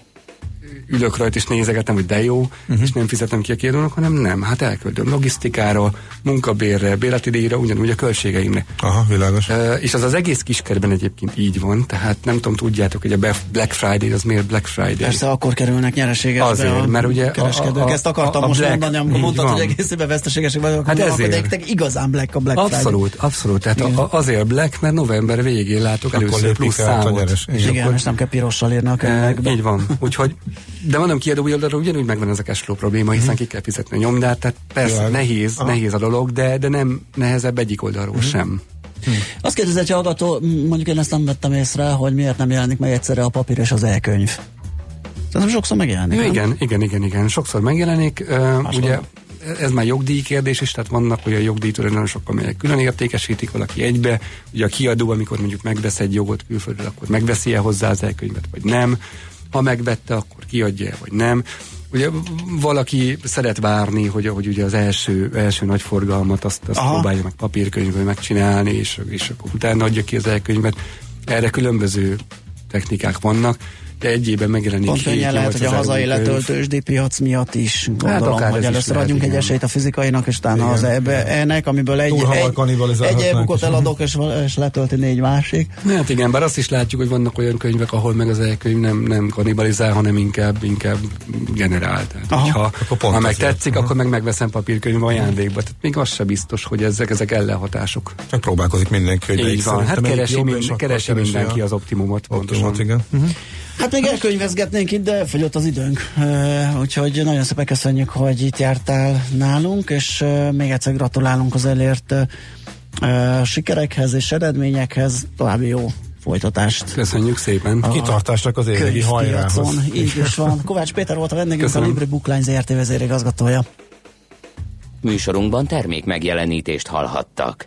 ülök rajta és nézegetem, hogy de jó, uh-huh. és nem fizetem ki a kiadónak, hanem nem, hát elküldöm logisztikára, munkabérre, bérleti díjra, ugyanúgy a költségeimre. Aha, világos. Uh, és az az egész kiskerben egyébként így van, tehát nem tudom, tudjátok, hogy a Black Friday az miért Black Friday? Persze akkor kerülnek nyereségesbe Azért, a mert ugye a- kereskedők. a- a- Ezt akartam a most Black- mondani, amikor mondtad, van. hogy egész évben veszteségesek vagyok, Hát ezért. akkor de igazán black a Black Friday. Abszolút, abszolút. Tehát a, a, azért Black, mert november végén látok Akkor először plusz a számot. Igen, akkor- és nem kell pirossal írni a E, könyvekbe. így van. Úgyhogy, de mondom, kiadói oldalról ugyanúgy megvan ez a cashflow probléma, hiszen ki kell fizetni a nyomdát, tehát persze Világos. nehéz, Aha. nehéz a dolog, de, de nem nehezebb egyik oldalról sem. Azt kérdezett, hogy hallgató, mondjuk én ezt nem vettem észre, hogy miért nem jelenik meg egyszerre a papír és az e-könyv. Szerintem sokszor megjelenik. nem? Igen, igen, igen, igen. Sokszor megjelenik. Uh, ugye ez már jogdíj kérdés is, tehát vannak olyan jogdíjtulajdonosok, amelyek külön értékesítik valaki egybe. Ugye a kiadó, amikor mondjuk megvesz egy jogot külföldről, akkor megveszi-e hozzá az elkönyvet, vagy nem. Ha megvette, akkor kiadja vagy nem. Ugye valaki szeret várni, hogy, hogy ugye az első, első nagy forgalmat azt, azt Aha. próbálja meg papírkönyvből megcsinálni, és, és akkor utána adja ki az elkönyvet. Erre különböző technikák vannak, de egyében megjelenik Pont könnyen lehet, hogy a 7-8 hazai ezer új könyv. letöltős piac miatt is gondolom, akár ez hogy először adjunk egy esélyt a fizikainak, és utána az ebbe, ennek, amiből egy, egy, egy e-bookot eladok, és, és letölti négy másik. Hát igen, bár azt is látjuk, hogy vannak olyan könyvek, ahol meg az elkönyv nem, nem kannibalizál, hanem inkább, inkább generál. Tehát, Aha. hogyha, Akkor ha meg tetszik, akkor meg megveszem papírkönyv ajándékba. Tehát még az se biztos, hogy ezek, ezek ellenhatások. Csak próbálkozik mindenki, hogy Így van, hát keresi, mind, mindenki az optimumot. optimumot, pontosan. igen. Uh-huh. Hát még elkönyvezgetnénk itt, de fogyott az időnk. Úgyhogy nagyon szépen köszönjük, hogy itt jártál nálunk, és még egyszer gratulálunk az elért sikerekhez és eredményekhez. További jó folytatást. Köszönjük szépen. Kitartásnak az évi hajrához. Így is van. Kovács Péter volt a vendégünk, Köszönöm. a Libri Bookline ZRT vezérigazgatója. Műsorunkban termék megjelenítést hallhattak.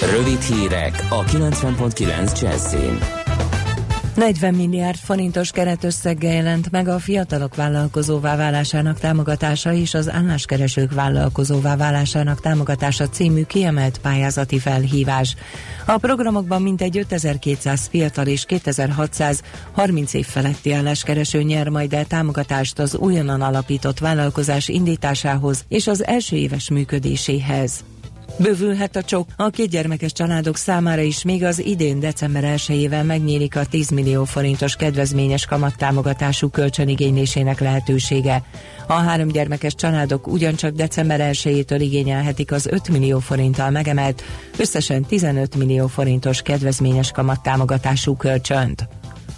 Rövid hírek a 90.9 Jazzin. 40 milliárd forintos keretösszeggel jelent meg a fiatalok vállalkozóvá válásának támogatása és az álláskeresők vállalkozóvá válásának támogatása című kiemelt pályázati felhívás. A programokban mintegy 5200 fiatal és 2600 30 év feletti álláskereső nyer majd el támogatást az újonnan alapított vállalkozás indításához és az első éves működéséhez. Bővülhet a csok. A kétgyermekes családok számára is még az idén december 1-ével megnyílik a 10 millió forintos kedvezményes kamattámogatású kölcsönigénylésének lehetősége. A három gyermekes családok ugyancsak december 1-től igényelhetik az 5 millió forinttal megemelt, összesen 15 millió forintos kedvezményes kamattámogatású kölcsönt.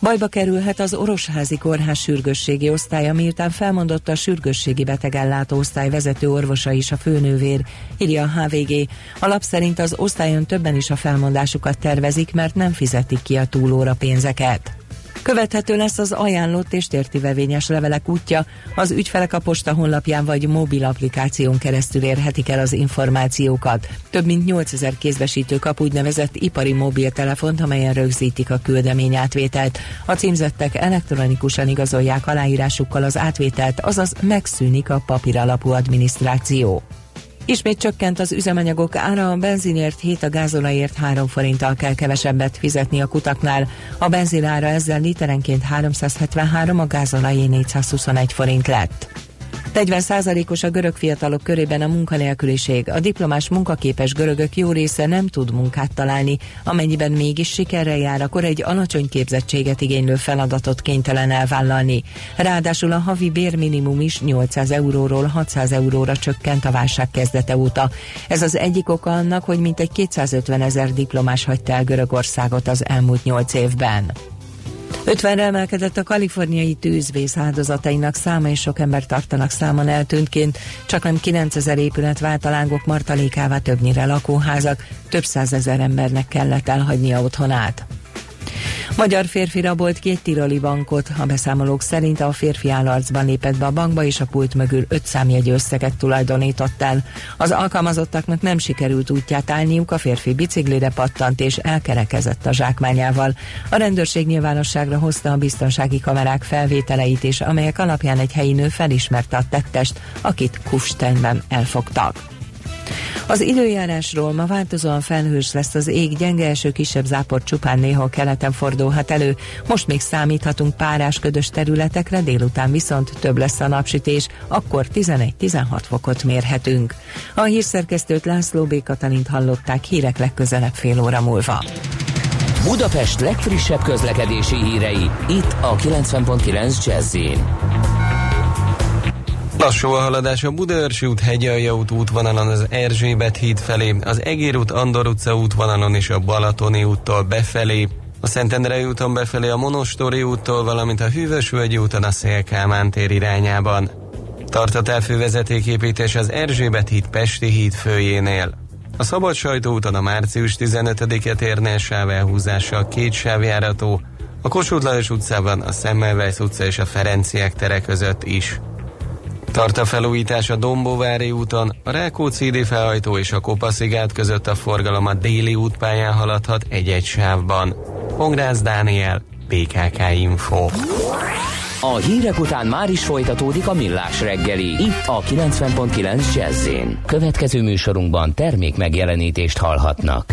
Bajba kerülhet az Orosházi Kórház sürgősségi osztálya, miután felmondott a sürgősségi betegellátó osztály vezető orvosa is a főnővér, írja a HVG. A lap szerint az osztályon többen is a felmondásukat tervezik, mert nem fizetik ki a túlóra pénzeket. Követhető lesz az ajánlott és tértivevényes levelek útja. Az ügyfelek a posta honlapján vagy mobil applikáción keresztül érhetik el az információkat. Több mint 8000 kézbesítő kap úgynevezett ipari mobiltelefont, amelyen rögzítik a küldemény átvételt. A címzettek elektronikusan igazolják aláírásukkal az átvételt, azaz megszűnik a papíralapú adminisztráció. Ismét csökkent az üzemanyagok ára, a benzinért 7, a gázolajért 3 forinttal kell kevesebbet fizetni a kutaknál. A benzinára ezzel literenként 373, a gázolajé 421 forint lett. 40%-os a görög fiatalok körében a munkanélküliség. A diplomás munkaképes görögök jó része nem tud munkát találni, amennyiben mégis sikerrel jár, akkor egy alacsony képzettséget igénylő feladatot kénytelen elvállalni. Ráadásul a havi bérminimum is 800 euróról 600 euróra csökkent a válság kezdete óta. Ez az egyik oka annak, hogy mintegy 250 ezer diplomás hagyta el Görögországot az elmúlt 8 évben. 50-re emelkedett a kaliforniai tűzvész áldozatainak száma, és sok ember tartanak számon eltűntként. Csak nem 9000 épület vált a lángok martalékává többnyire lakóházak, több százezer embernek kellett elhagynia otthonát. Magyar férfi rabolt két tiroli bankot. A beszámolók szerint a férfi állarcban lépett be a bankba, és a pult mögül öt számjegyű összeget tulajdonított el. Az alkalmazottaknak nem sikerült útját állniuk, a férfi biciklire pattant és elkerekezett a zsákmányával. A rendőrség nyilvánosságra hozta a biztonsági kamerák felvételeit is, amelyek alapján egy helyi nő felismerte a tettest, akit Kufsteinben elfogtak. Az időjárásról ma változóan felhős lesz az ég, gyenge eső kisebb zápor csupán néha keleten fordulhat elő. Most még számíthatunk párás ködös területekre, délután viszont több lesz a napsütés, akkor 11-16 fokot mérhetünk. A hírszerkesztőt László B. Katalint hallották hírek legközelebb fél óra múlva. Budapest legfrissebb közlekedési hírei, itt a 90.9 jazz Lassú a haladás a Budaörsi út, Hegyalja út útvonalon az Erzsébet híd felé, az Egér út, Andor utca útvonalon és a Balatoni úttól befelé, a Szentendrei úton befelé a Monostori úttól, valamint a Hűvösvölgyi úton a Szélkámán tér irányában. Tartott el fővezetéképítés az Erzsébet híd Pesti híd főjénél. A Szabad Sajtó úton a március 15-e térnél sávelhúzással két sávjárató, a Kossuth Lajos utcában, a Semmelweis utca és a Ferenciek tere között is. Tart a felújítás a Dombóvári úton, a Rákóczi felhajtó és a Kopaszigát között a forgalom a déli útpályán haladhat egy-egy sávban. Pongrász Dániel, PKK Info. A hírek után már is folytatódik a millás reggeli, itt a 90.9 jazz Következő műsorunkban termék megjelenítést hallhatnak.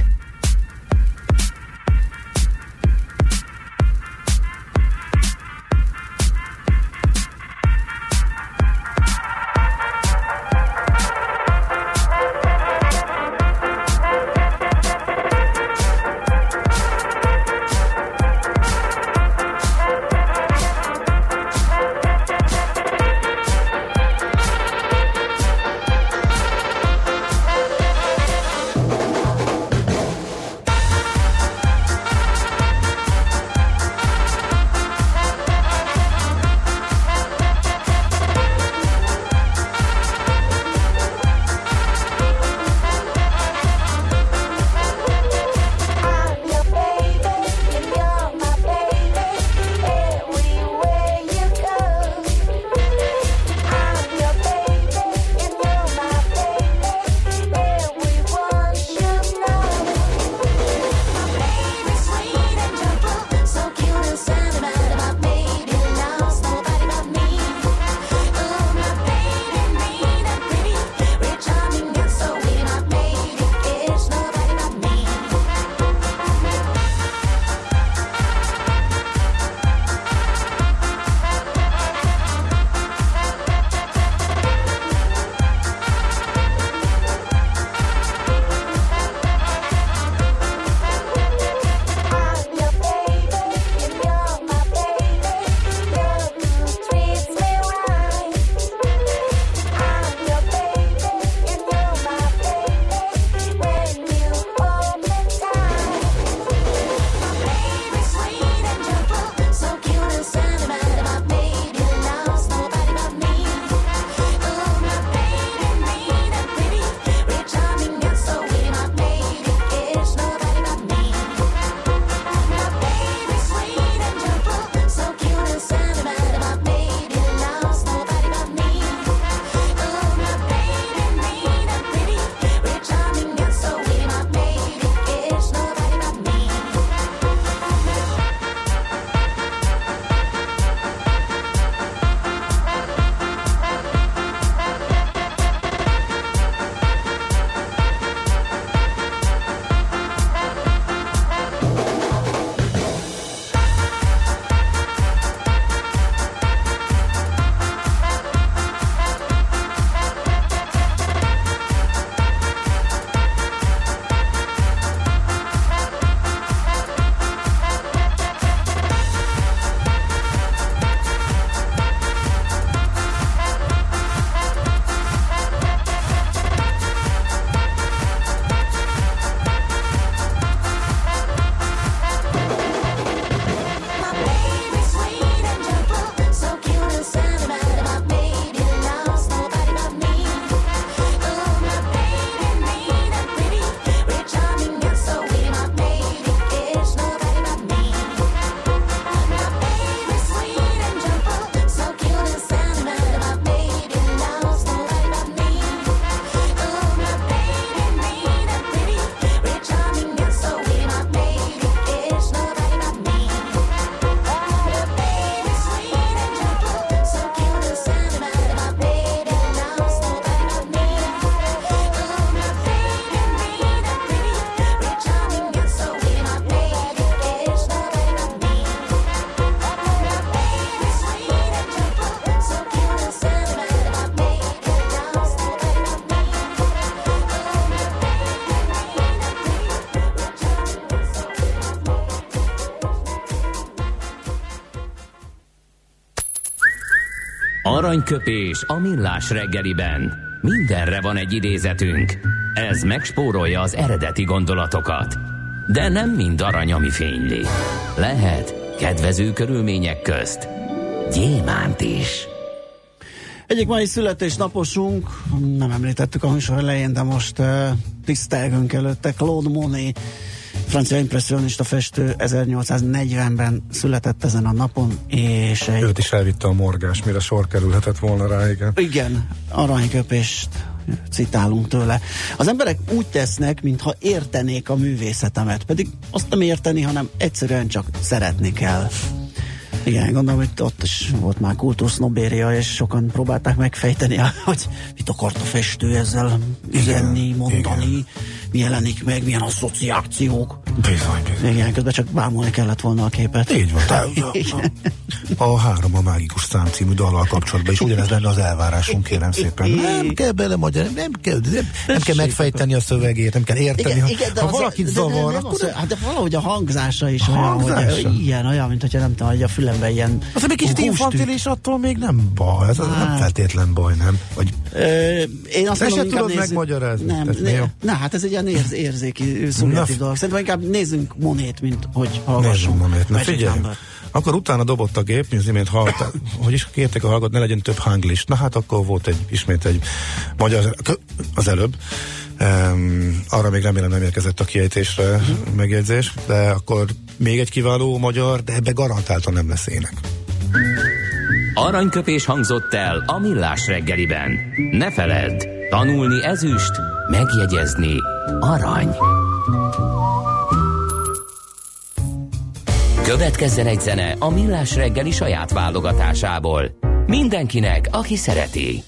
Aranyköpés a millás reggeliben. Mindenre van egy idézetünk. Ez megspórolja az eredeti gondolatokat. De nem mind arany, ami fényli. Lehet kedvező körülmények közt gyémánt is. Egyik mai születésnaposunk, nem említettük a műsor elején, de most uh, tisztelgünk előtte, Claude Monet, francia impressionista festő 1840-ben született ezen a napon, és egy... Őt is elvitte a morgás, mire sor kerülhetett volna rá, igen. Igen, aranyköpést citálunk tőle. Az emberek úgy tesznek, mintha értenék a művészetemet, pedig azt nem érteni, hanem egyszerűen csak szeretni kell. Igen, gondolom, hogy ott is volt már kultúrsznobéria, és sokan próbálták megfejteni, hogy mit akart a festő ezzel üzenni, mondani, igen. Mi jelenik meg, milyen asszociációk. Bizony, bizony. Igen, közben csak bámulni kellett volna a képet. Így van. A, a, a három a mágikus szám című dallal kapcsolatban is ugyanez lenne az elvárásunk, kérem szépen. Nem kell bele magyar, nem kell, nem, nem kell megfejteni a szövegét, nem kell érteni. Igen, igen, ha, ha valakit zavar, de, akkor... Hát de valahogy a hangzása is hangzása. olyan, hogy ilyen, olyan, mint hogyha nem tudom, hogy a fülemben ilyen... Az egy kicsit infantilis, attól még nem baj, ez hát. nem feltétlen baj, nem? Vagy... Ö, én azt mondom, tudod megmagyarázni. Nem, ne, na, hát ez egy ilyen érz, érzéki, szubjektív dolog. Szerintem inkább nézzünk Monét, mint hogy hallgassunk. Monét. Na figyelj, akkor utána dobott a gép, mint imént hallották, hogy is kértek a hallgat, ne legyen több hanglis. Na hát akkor volt egy, ismét egy magyar, az előbb, Um, arra még remélem nem érkezett a kiejtésre uh-huh. megjegyzés, de akkor még egy kiváló magyar, de ebbe garantáltan nem lesz ének. Aranyköpés hangzott el a millás reggeliben. Ne feledd, tanulni ezüst, megjegyezni arany. Következzen egy zene a millás reggeli saját válogatásából. Mindenkinek, aki szereti.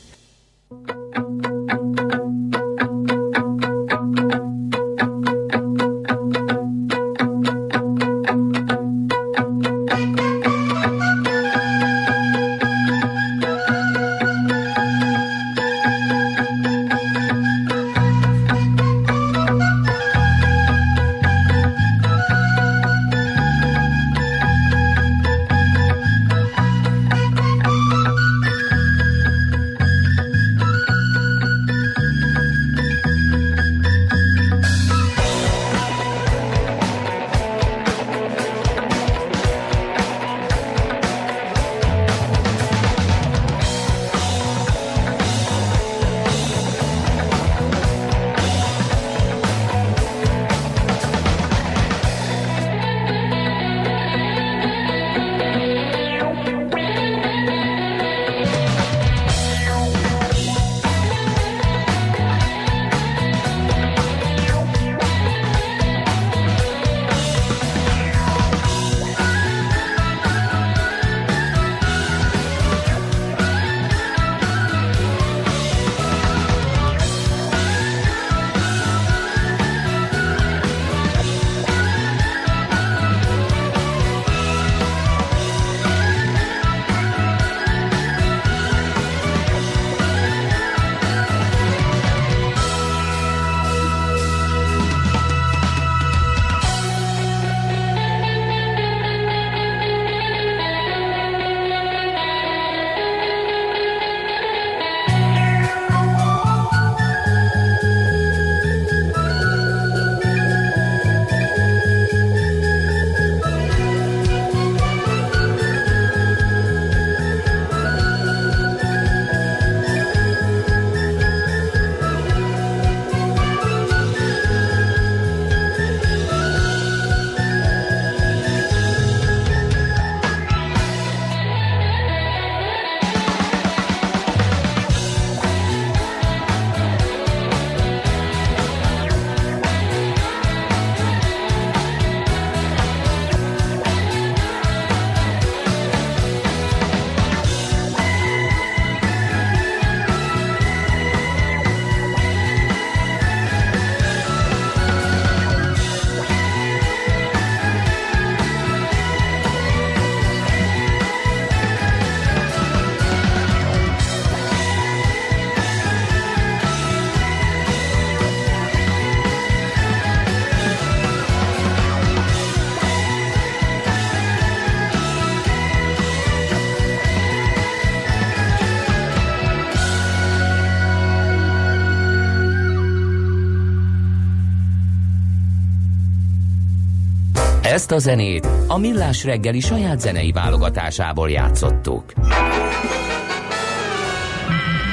Ezt a zenét a Millás reggeli saját zenei válogatásából játszottuk.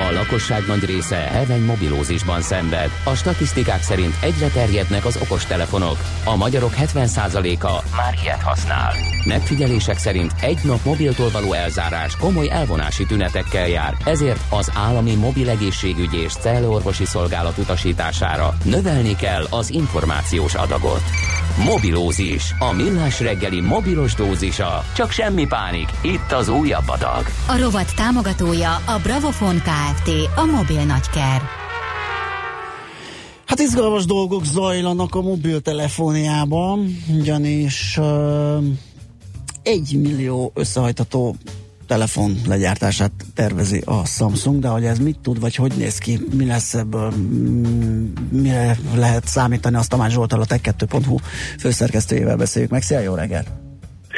A lakosság nagy része heveny mobilózisban szenved. A statisztikák szerint egyre terjednek az okostelefonok. A magyarok 70%-a már ilyet használ. Megfigyelések szerint egy nap mobiltól való elzárás komoly elvonási tünetekkel jár, ezért az állami mobil egészségügyi és cellorvosi szolgálat utasítására növelni kell az információs adagot. Mobilózis. A millás reggeli mobilos dózisa. Csak semmi pánik. Itt az újabb adag. A rovat támogatója a Bravofon Kft. A mobil nagyker. Hát izgalmas dolgok zajlanak a mobiltelefóniában, ugyanis uh, egy millió összehajtató telefon legyártását tervezi a Samsung, de hogy ez mit tud, vagy hogy néz ki, mi lesz ebből, mm, mire lehet számítani, azt Tamás Zsoltal a tech2.hu főszerkesztőjével beszéljük meg. Szia, jó reggelt!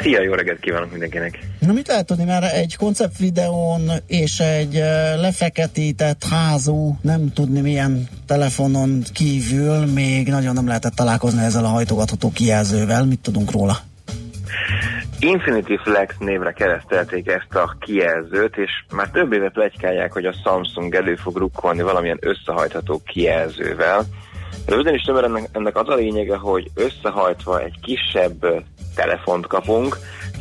Szia, jó reggelt kívánok mindenkinek! Na mit lehet tudni, mert egy konceptvideón és egy lefeketített házú, nem tudni milyen telefonon kívül még nagyon nem lehetett találkozni ezzel a hajtogatható kijelzővel. Mit tudunk róla? Infinity Flex névre keresztelték ezt a kijelzőt, és már több éve plegykálják, hogy a Samsung elő fog rukkolni valamilyen összehajtható kijelzővel. Röviden is többen ennek, az a lényege, hogy összehajtva egy kisebb telefont kapunk,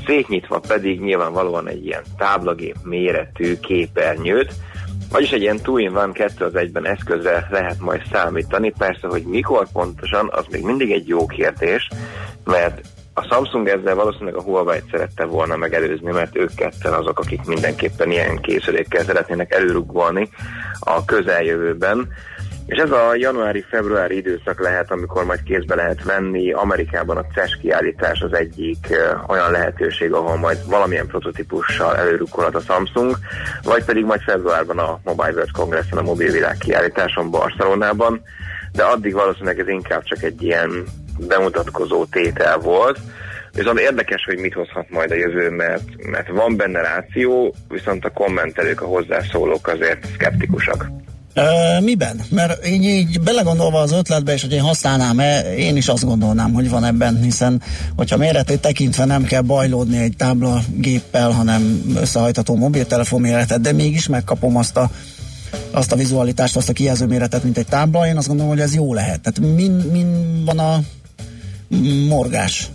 szétnyitva pedig nyilvánvalóan egy ilyen táblagép méretű képernyőt, vagyis egy ilyen two in one, kettő az egyben eszközre lehet majd számítani. Persze, hogy mikor pontosan, az még mindig egy jó kérdés, mert Samsung ezzel valószínűleg a Huawei-t szerette volna megelőzni, mert ők ketten azok, akik mindenképpen ilyen készülékkel szeretnének előrugolni a közeljövőben. És ez a januári-februári időszak lehet, amikor majd kézbe lehet venni. Amerikában a CES kiállítás az egyik olyan lehetőség, ahol majd valamilyen prototípussal előrukkolhat a Samsung, vagy pedig majd februárban a Mobile World Congresson, a mobilvilág kiállításon Barcelonában, de addig valószínűleg ez inkább csak egy ilyen bemutatkozó tétel volt. Viszont érdekes, hogy mit hozhat majd a jövő, mert, mert van benne ráció, viszont a kommentelők, a hozzászólók azért szkeptikusak. Uh, miben? Mert én így belegondolva az ötletbe, és hogy én használnám -e, én is azt gondolnám, hogy van ebben, hiszen hogyha méretét tekintve nem kell bajlódni egy tábla géppel, hanem összehajtható mobiltelefon méretet, de mégis megkapom azt a azt a vizualitást, azt a kijelző méretet, mint egy tábla, én azt gondolom, hogy ez jó lehet. Tehát min, min van a morgás?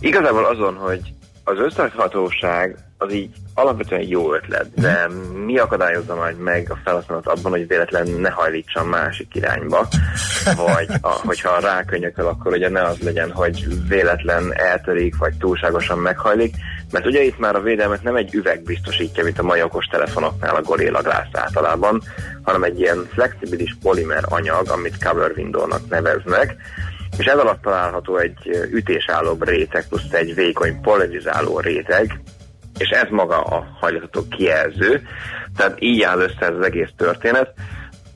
Igazából azon, hogy az összehajthatóság az így alapvetően jó ötlet, de mi akadályozza majd meg a felhasználót abban, hogy véletlen ne hajlítsa a másik irányba, vagy a, hogyha rákönyököl, akkor ugye ne az legyen, hogy véletlen eltörik, vagy túlságosan meghajlik, mert ugye itt már a védelmet nem egy üveg biztosítja, mint a mai okos telefonoknál a Gorilla Glass általában, hanem egy ilyen flexibilis polimer anyag, amit cover window-nak neveznek, és ez alatt található egy ütésálló réteg plusz egy vékony polarizáló réteg, és ez maga a hajlatható kijelző, tehát így áll össze ez az egész történet.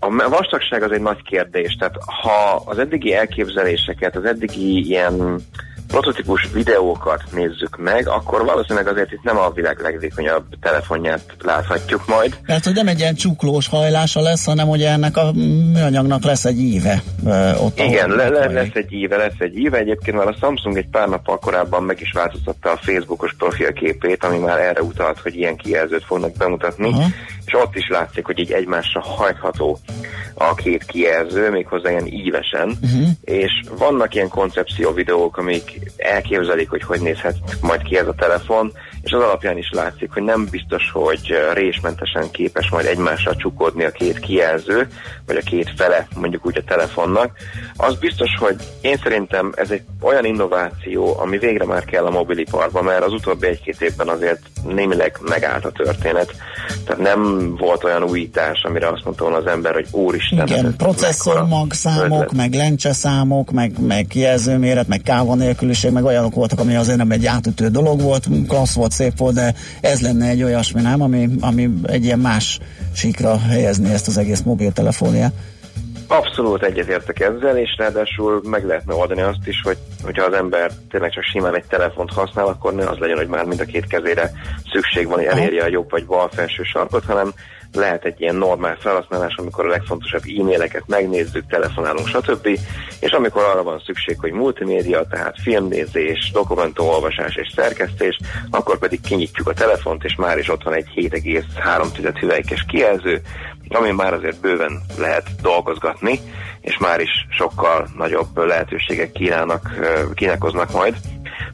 A vastagság az egy nagy kérdés, tehát ha az eddigi elképzeléseket, az eddigi ilyen prototípus videókat nézzük meg, akkor valószínűleg azért itt nem a világ legvékonyabb telefonját láthatjuk majd. Mert hogy nem egy ilyen csuklós hajlása lesz, hanem hogy ennek a műanyagnak lesz egy íve. Ott, Igen, le, le, lesz egy íve, lesz egy íve. Egyébként már a Samsung egy pár nappal korábban meg is változtatta a Facebookos profilképét, ami már erre utalt, hogy ilyen kijelzőt fognak bemutatni. Uh-huh. És ott is látszik, hogy így egymásra hajtható a két kijelző, méghozzá ilyen ívesen. Uh-huh. És vannak ilyen koncepció videók, amik elképzelik, hogy hogy nézhet majd ki ez a telefon, és az alapján is látszik, hogy nem biztos, hogy résmentesen képes majd egymásra csukódni a két kijelző, vagy a két fele, mondjuk úgy a telefonnak. Az biztos, hogy én szerintem ez egy olyan innováció, ami végre már kell a mobiliparba, mert az utóbbi egy-két évben azért némileg megállt a történet. Tehát nem volt olyan újítás, amire azt mondta volna az ember, hogy úristen. Igen, processzor magszámok, meg lencseszámok, meg, meg kijelzőméret, meg káva nélküliség, meg olyanok voltak, ami azért nem egy átütő dolog volt, klassz volt, szép volt, de ez lenne egy olyasmi, nem, ami, ami egy ilyen más síkra helyezni ezt az egész mobiltelefóniát. Abszolút egyetértek ezzel, és ráadásul meg lehetne oldani azt is, hogy hogyha az ember tényleg csak simán egy telefont használ, akkor ne az legyen, hogy már mind a két kezére szükség van, hogy elérje a jobb vagy bal felső sarkot, hanem lehet egy ilyen normál felhasználás, amikor a legfontosabb e-maileket megnézzük, telefonálunk, stb. És amikor arra van szükség, hogy multimédia, tehát filmnézés, dokumentumolvasás és szerkesztés, akkor pedig kinyitjuk a telefont, és már is ott van egy 7,3 hüvelykes kijelző, ami már azért bőven lehet dolgozgatni, és már is sokkal nagyobb lehetőségek kínálnak, kínálkoznak majd.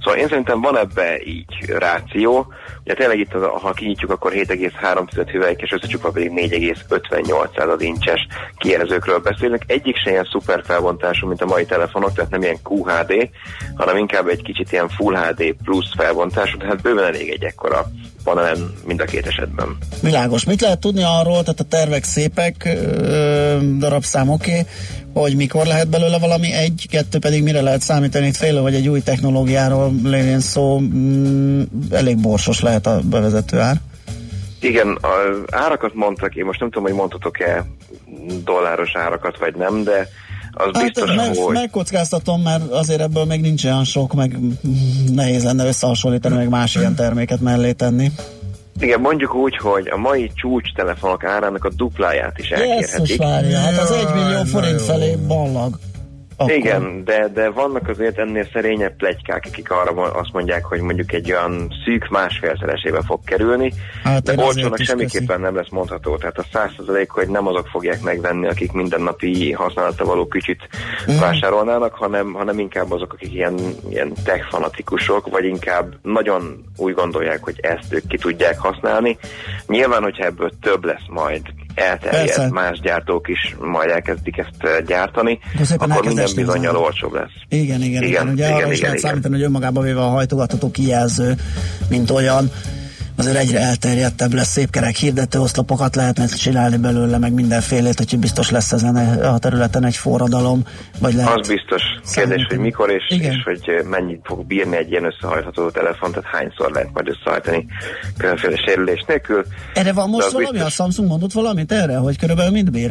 Szóval én szerintem van ebbe így ráció, ugye tényleg itt, az, ha kinyitjuk, akkor 7,3 hüvelykes, összecsukva pedig 4,58% incses kijelzőkről beszélünk. Egyik se ilyen szuper felbontású, mint a mai telefonok, tehát nem ilyen QHD, hanem inkább egy kicsit ilyen Full HD plusz felbontású, tehát bőven elég egy ekkora panelen mind a két esetben. Világos. Mit lehet tudni arról, tehát a tervek szépek, darabszám oké, okay, hogy mikor lehet belőle valami egy, kettő pedig mire lehet számítani, itt fél vagy egy új technológiáról lévén szó, mm, elég borsos lehet a bevezető ár. Igen, az árakat mondtak, én most nem tudom, hogy mondhatok-e dolláros árakat, vagy nem, de az Hát biztos, meg, hogy... megkockáztatom, mert azért ebből még nincs olyan sok, meg nehéz lenne összehasonlítani, meg más ilyen terméket mellé tenni. Igen, mondjuk úgy, hogy a mai csúcs telefonok árának a dupláját is Jesszus elkérhetik. várja, hát az egy millió na forint felé ballag. Akkor. Igen, de, de vannak azért ennél szerényebb plegykák, akik arra azt mondják, hogy mondjuk egy olyan szűk másfélszeresébe fog kerülni, Hát de olcsónak semmiképpen nem lesz mondható. Tehát a százszerzalék, hogy nem azok fogják megvenni, akik mindennapi használata való kicsit Mhm. vásárolnának, hanem, hanem inkább azok, akik ilyen, ilyen tech fanatikusok, vagy inkább nagyon úgy gondolják, hogy ezt ők ki tudják használni. Nyilván, hogyha ebből több lesz majd elterjed, Persze. más gyártók is majd elkezdik ezt gyártani, Akkor minden bizonyal olcsóbb lesz. Igen, igen, igen. Igen, Ugye igen, arra is igen, lehet igen. számítani, hogy önmagában véve a hajtogatható kijelző, mint olyan, azért egyre elterjedtebb lesz, szép kerek hirdető oszlopokat lehetne csinálni belőle, meg mindenfélét, úgyhogy biztos lesz ezen a területen egy forradalom, vagy lehet. Az biztos. Kérdés, hogy mikor és, Igen. és hogy eh, mennyit fog bírni egy ilyen összehajtható telefon, tehát hányszor lehet majd összehajtani különféle sérülés nélkül. Erre van most valami? biztos. A Samsung mondott valamit erre, hogy körülbelül mit bír?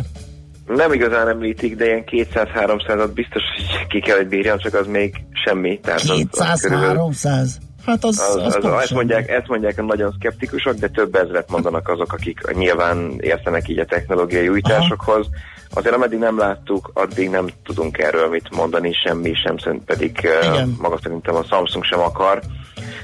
Nem igazán említik, de ilyen 200-300-at biztos, hogy ki kell, hogy bírjon, csak az még semmi. Tehát az, az körülbelül- 200-300? Hát az, Az, az, az, ezt, mondják, ezt mondják a nagyon szkeptikusok, de több ezret mondanak azok, akik nyilván értenek így a technológiai újításokhoz. Azért ameddig nem láttuk, addig nem tudunk erről mit mondani, semmi sem, szerint pedig Igen. maga szerintem a Samsung sem akar.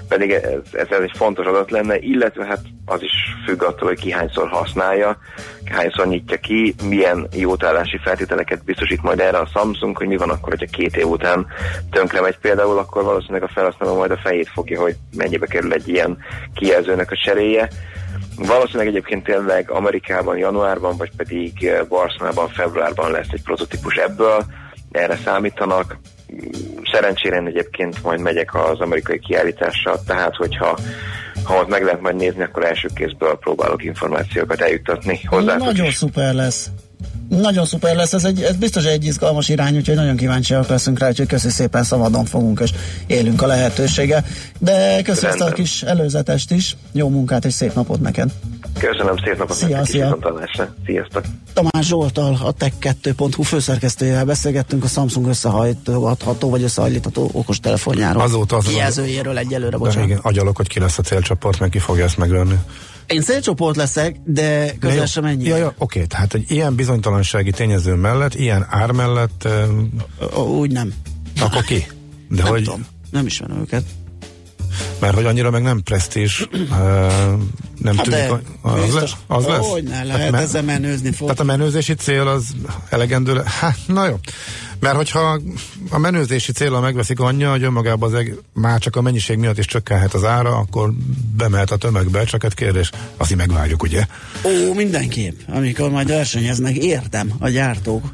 Pedig ez, ez, ez egy fontos adat lenne, illetve hát az is függ attól, hogy ki hányszor használja, hányszor nyitja ki, milyen jótállási feltételeket biztosít majd erre a Samsung, hogy mi van akkor, hogyha két év után tönkre megy például, akkor valószínűleg a felhasználó majd a fejét fogja, hogy mennyibe kerül egy ilyen kijelzőnek a cseréje. Valószínűleg egyébként tényleg Amerikában januárban, vagy pedig Barcelonában februárban lesz egy prototípus ebből, erre számítanak. Szerencsére én egyébként majd megyek az amerikai kiállításra, tehát hogyha ha ott meg lehet majd nézni, akkor első kézből próbálok információkat eljuttatni hozzá. Nagyon szuper lesz. Nagyon szuper lesz, ez, egy, ez biztos egy izgalmas irány, úgyhogy nagyon kíváncsiak leszünk rá, úgyhogy köszi szépen, szabadon fogunk és élünk a lehetősége. De köszi ezt a Rendben. kis előzetest is, jó munkát és szép napot neked. Köszönöm szép napot Szia, nektek szia. viszontlátásra. Sziasztok! Tamás Zsoltal, a Tech2.hu főszerkesztőjével beszélgettünk a Samsung összehajtható vagy összehajlítható okos telefonjáról. Azóta az- Kijelzőjéről egyelőre, De bocsánat. igen, agyalok, hogy ki lesz a célcsoport, meg ki fogja ezt megvenni. Én célcsoport leszek, de közel sem ennyi. Ja, ja, oké, tehát egy ilyen bizonytalansági tényező mellett, ilyen ár mellett, eh, Úgy nem. akkor ki? De nem hogy, tudom. Nem ismerem őket. Mert hogy annyira meg nem presztízs, eh, nem Hát tűnik, de, az, biztos. lesz, az lesz? Hogy ne, lehet ezzel menőzni fog. Tehát a menőzési cél az elegendő, le- hát na jó. Mert hogyha a menőzési célra megveszik anyja, hogy önmagában az eg- már csak a mennyiség miatt is csökkenhet az ára, akkor bemehet a tömegbe, csak hát kérdés, azt megvárjuk, ugye? Ó, mindenképp. Amikor majd versenyeznek, értem a gyártók,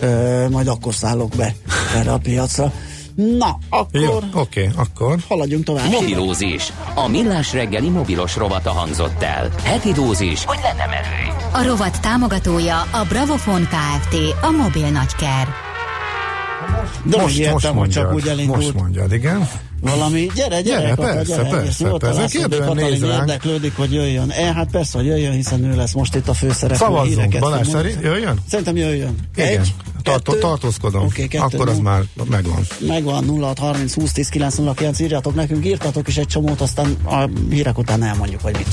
ö, majd akkor szállok be erre a piacra. Na, akkor Jó, oké, akkor haladjunk tovább. Mobilózis. A millás reggeli mobilos rovata hangzott el. Heti dózis, hogy lenne merő. A rovat támogatója a Bravofon Kft. A mobil nagyker. De most, értem, most hogy mondjad, csak úgy elindult. most mondjad, igen. Valami, gyere, gyere, Gyere, Kata, persze, gyere, persze, jól persze. Kérdően Katalin érdeklődik, hogy jöjjön. E, hát persze, hogy jöjjön, hiszen ő lesz most itt a főszereplő. Szavazzunk, Balázs szerint jöjjön? Szerintem jöjjön. Igen, Egy, Tartó, tartózkodom. Oké, kettő, akkor az már megvan. Megvan 06 30 20 10 909, írjatok nekünk, írtatok is egy csomót, aztán a hírek után elmondjuk, hogy mit.